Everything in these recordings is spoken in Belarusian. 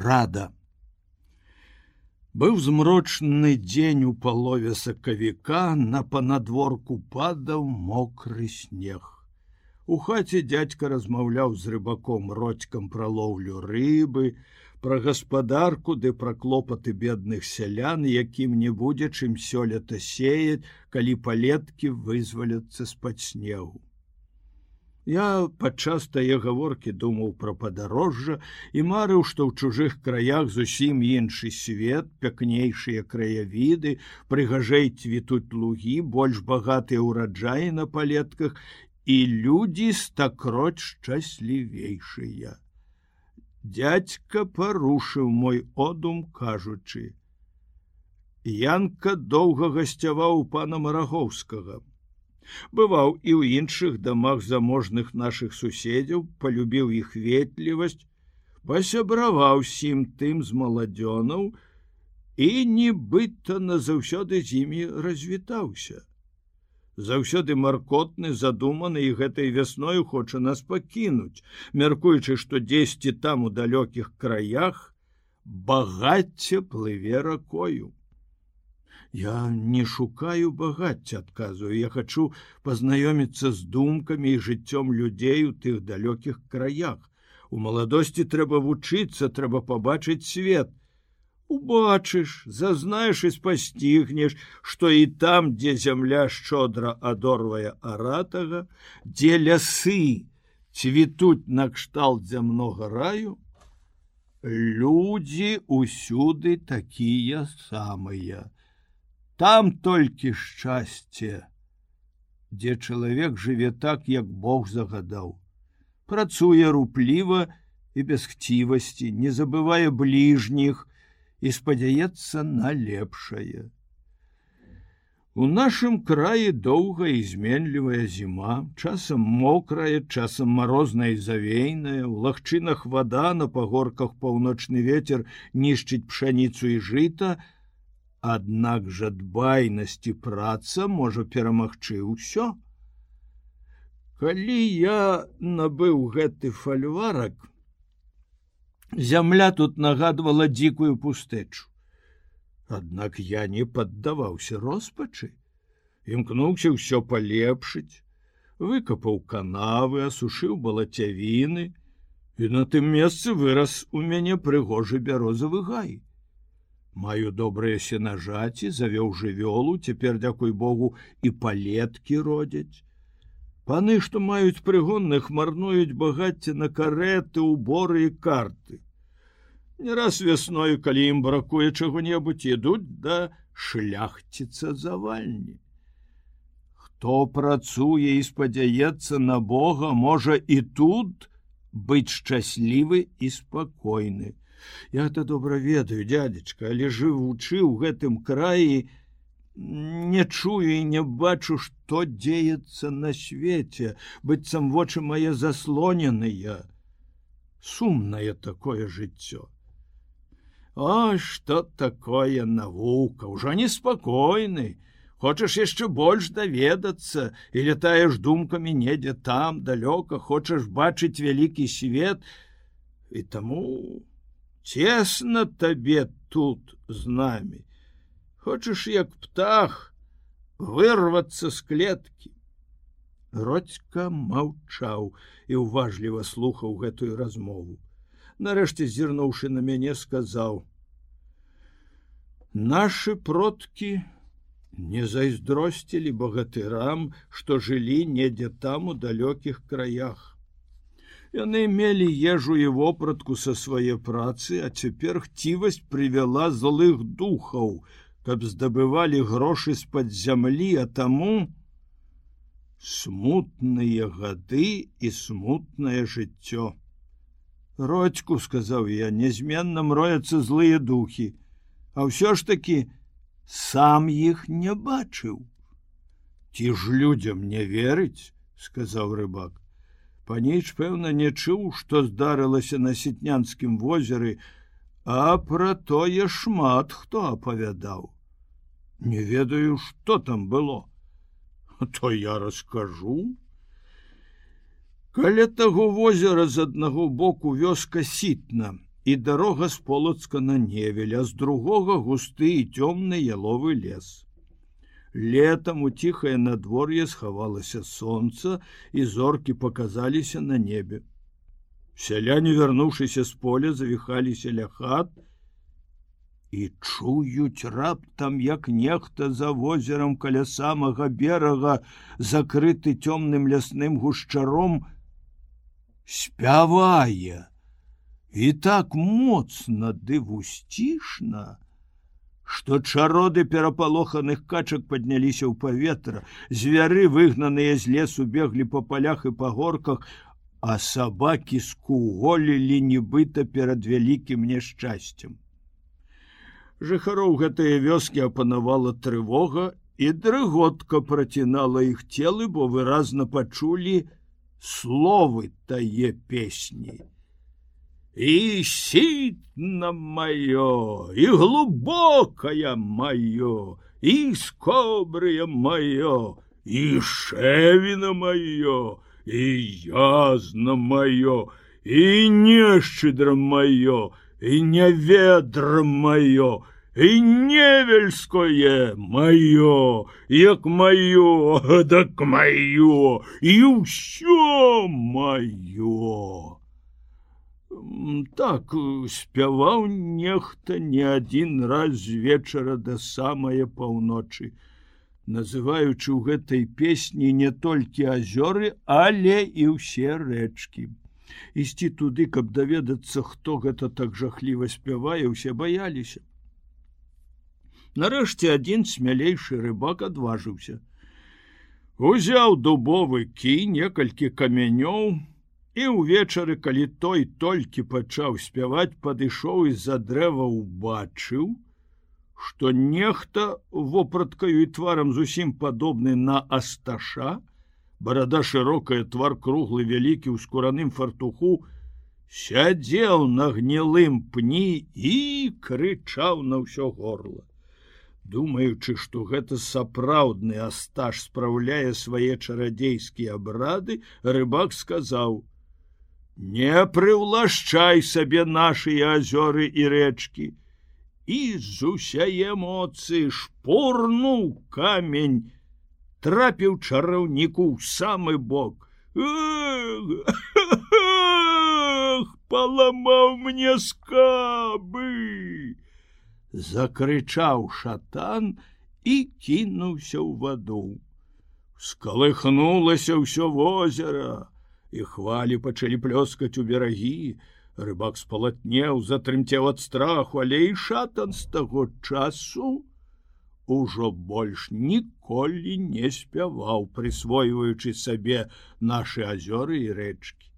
рада. Быў змрочны дзень у палове сакавіка на панадворку падаў мокры снег. У хаце дядька размаўляў з рыбаком родькам пра лоўлю рыбы, пра гаспадарку ды пра клопаты бедных сялян, якім не будзе чым сёлета сеять, калі палеткі вызваляцца з-пад снегу. Я падчас тае гаворкі думаў пра падарожжа і марыў, што ў чужых краях зусім іншы свет, пякнейшыя краявіды, прыгажэй цвітуць лугі, больш багатыя ўраджаі на палетках і людзі стакроць шчаслівейшыя. Дядька парушыў мой одум, кажучы: Янка доўга гасцяваў у пана Марагоўскага. Бываў і ў іншых дамах заможных наших суседзяў, полюбіў іх ветлівасць, пасябраваў сім тым з маладзёнаў і нібыта назаўсёды з імі развітаўся заўсёды маркотны задуманы і гэтай вясною хоча нас пакінуць, мяркуючы, што дзесьці там у далёкіх краях багацце плыве ракою. Я не шукаю багацця адказую, я хачу пазнаёміцца з думкамі і жыццём людзей у тых далёкіх краях. У маладосці трэба вучыцца, трэба пабачыць свет, убачыш зазнаеш і спасцігнеш что і там дзе зямля шчодра адорвае аратага дзе лясы цвітуць накшталт зямнога раю людзі усюды такія самыя там толькі шчасце дзе чалавек жыве так як бог загадаў працуе рупліва і без хцівасці не забывае бліжніх і спадзяецца на лепшае. У нашым краі доўга і зменлівая зіма, часам мокрая, часам марозная завейная, у лагчынах вода на пагорках паўночны ветер нішчыць пшаніцу і жыта, Аднак жа дбайнасці праца можа перамагчы ўсё. Калі я набыў гэты фальварак, Зямля тут нагадвала дзікую пустэчу. Аднак я не паддаваўся роспачы, імкнуўся ўсё палепшыць, выкапаў канавы, асушыў балацявіны, і на тым месцы вырас у мяне прыгожы бярозавы гай. Маю добрыя сенажаці, завёў жывёлу, цяпер дзякуй Богу і палеткі родзяць. Паны, што маюць прыгонных, марнуюць багацце на кареты, уборы і карты. Не раз вясною, калі ім бракуе чаго-небудзь, ідуць да шляхціца завальні. Хто працуе і спадзяецца на Бога, можа і тут быць шчаслівы і спакойны. Я это добра ведаю, дядзечка, але жывучы ў гэтым краі, не чую і не бачу, што дзеецца на свеце, быццам вочы мае заслоненыя. Сумнае такое жыццё. О, что такое навука, ўжо неспакойны. Хочаш яшчэ больш даведацца і летаеш думкамі недзе там далёка, хочаш бачыць вялікі свет і таму цесна табе тут з намі хочаш як птах вырвацца з клеткі родька маўчаў і уважліва слухаў гэтую размову. Нарэшце зірнуўшы на мяне сказаў наши продкі не зайздросцілі багатырам што жылі недзе там у далёкіх краях яны мелі ежу і вопратку са свае працы а цяпер хцівасць прывяла злых духаў каб здабывалі грошы з-пад зямлі, а таму смутныя гады і смутнае жыццё. Родьку сказаў я, нязменна мрояцца злыя духі, а ўсё ж таки сам іх не бачыў. Ці ж людзям не верыць, сказаў рыбак. Паніч, пэўна, не чуў, што здарылася на сетнянскім возеры, А пра тое шмат хто апавядаў. Не ведаю, что там было. То я раскажу. Каля таго возера з аднаго боку вёска сітна, і дарога з полацка на невеля з другога густы і цёмны яловы лес летом у ціхае надвор'е схавалася сонца і зоркі показаліся на небе. Сяляне вярнуўшыся з поля завіхаліся ля хат і чуюць раптам як нехта за возерам каля самага берага закрыты цёмным лясным гушчаром спявае. І так моцна ды вусцішна что чароды перапалоханых качак падняліся ў паветра звяры выгнаныя з лесу беглі па палях і па горках а сабакі скуголілі нібыта перад вялікім няшчасцем жыхароў гэтыя вёскі апанавала трывога і дрыготка працінала іх целы бо выразна пачулі словы тае песні і сітна маё і глубокая маё і скобрыя маё і шэвіна маё і язна маё і нешчыдра маё і няведра маё і невельское маё як маё так маё і ўсё маё так спяваў нехта не адзін раз з вечара да самае паўночы называючы ў гэтай песні не толькі азёры але і ўсе рэчкі ісці туды каб даведацца хто гэта так жахліва спявае усе баяліся Нарэшце адзін смялейшы рыбак адважыўся. Узяў дубовы кі некалькі камянёў і ўвечары, калі той толькі пачаў спяваць, падышоў з-за дрэва убачыў, што нехта вопраткаю і тварам зусім падобны на асташа, барада шырокая твар круглы вялікі ў скураным фартуху, сядзеў на гнілым пні і крычаў на ўсё горло. Думаючы што гэта сапраўдны астаж спраўляе свае чарадзейскія абрады рыбак сказаў не прыўлашчай сабе нашыя азёры і рэчкі. І з усяе эмоцыі шпурнуў камень трапіў чараўніку ў самы бок. Паламаў мне скабы! Закрычаў шатан і кінуўся ў ваду. Скалыхнулася ўсё возера, і хвалі пачалі плёскаць у берагі. Рыбак спалатнеў, затрымцеў ад страху, але і шатан з таго часу ужо больш ніколі не спяваў, прысвойваючы сабе нашы азёры і рэчкі.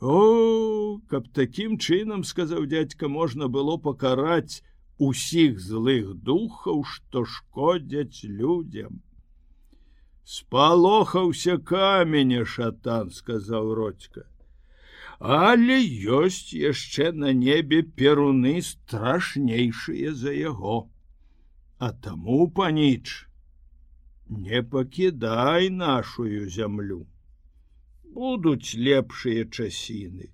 О, каб такім чынам сказаў дядька можна было пакараць, усіх злых духаў, што шкодзяць людям. Спалохаўся каменя шатан, сказаў родька. Але ёсць яшчэ на небе перуны страшнейшыя за яго. А таму паніч, не пакідай нашую зямлю. Будуць лепшыя часіны,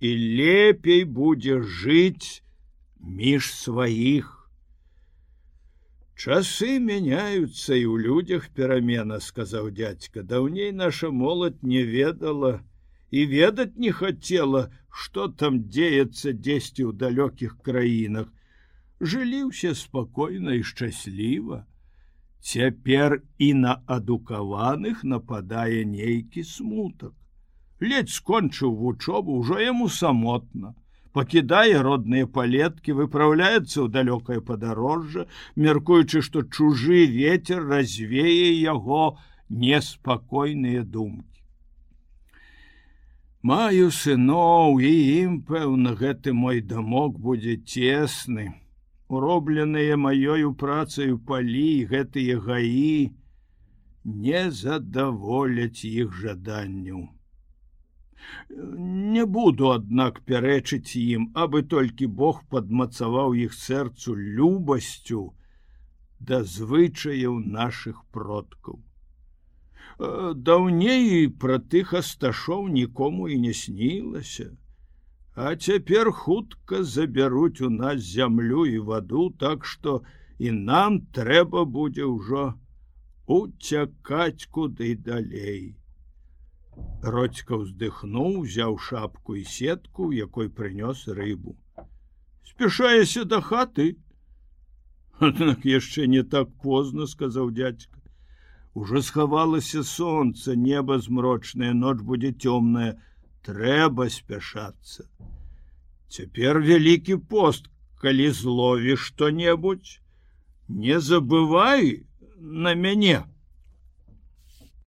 і лепей будзе жыць, між сваіх. Часы мяняются і ў людях перамена, сказаў дядька, даўней наша моладзь не ведала і ведаць не хацела, что там дзеецца дзесьці ў далёкіх краінах. Жылі ўсе спакойна і шчасліва. Цяпер і на адукаваных нападае нейкі смутак. Ледзь скончыў вучобу ўжо яму самотна пакідае родныя палеткі выпраўляецца ў далёкае падарожжа мяркуючы што чужы ветер развее яго неспакойныя думкі маю сыноў і ім пэўна гэты мой дамок будзе цесны уробленыя маёю працаю палі гэтыя гаі не задаволяць іх жаданню Не буду, аднак пярэчыць ім, абы толькі Бог падмацаваў іх сэрцу любасцю да звычаяў наших продкаў. Даўней пра тых асташоў нікому і не снілася. А цяпер хутка забяруць у нас зямлю і ваду, так што і нам трэба будзе ўжо уцякаць куды далей. Родька ўздыхнуў, узяў шапку і сетку, якой прынёс рыбу. Спяшаешся да хаты. Аднак яшчэ не так позна, сказаў дядька. Ужо схавалася сонца, неба змрочнае, ноч будзе цёмная, трэба спяшацца. Цяпер вялікі пост, калі зловіш што-небудзь, не забывай на мяне.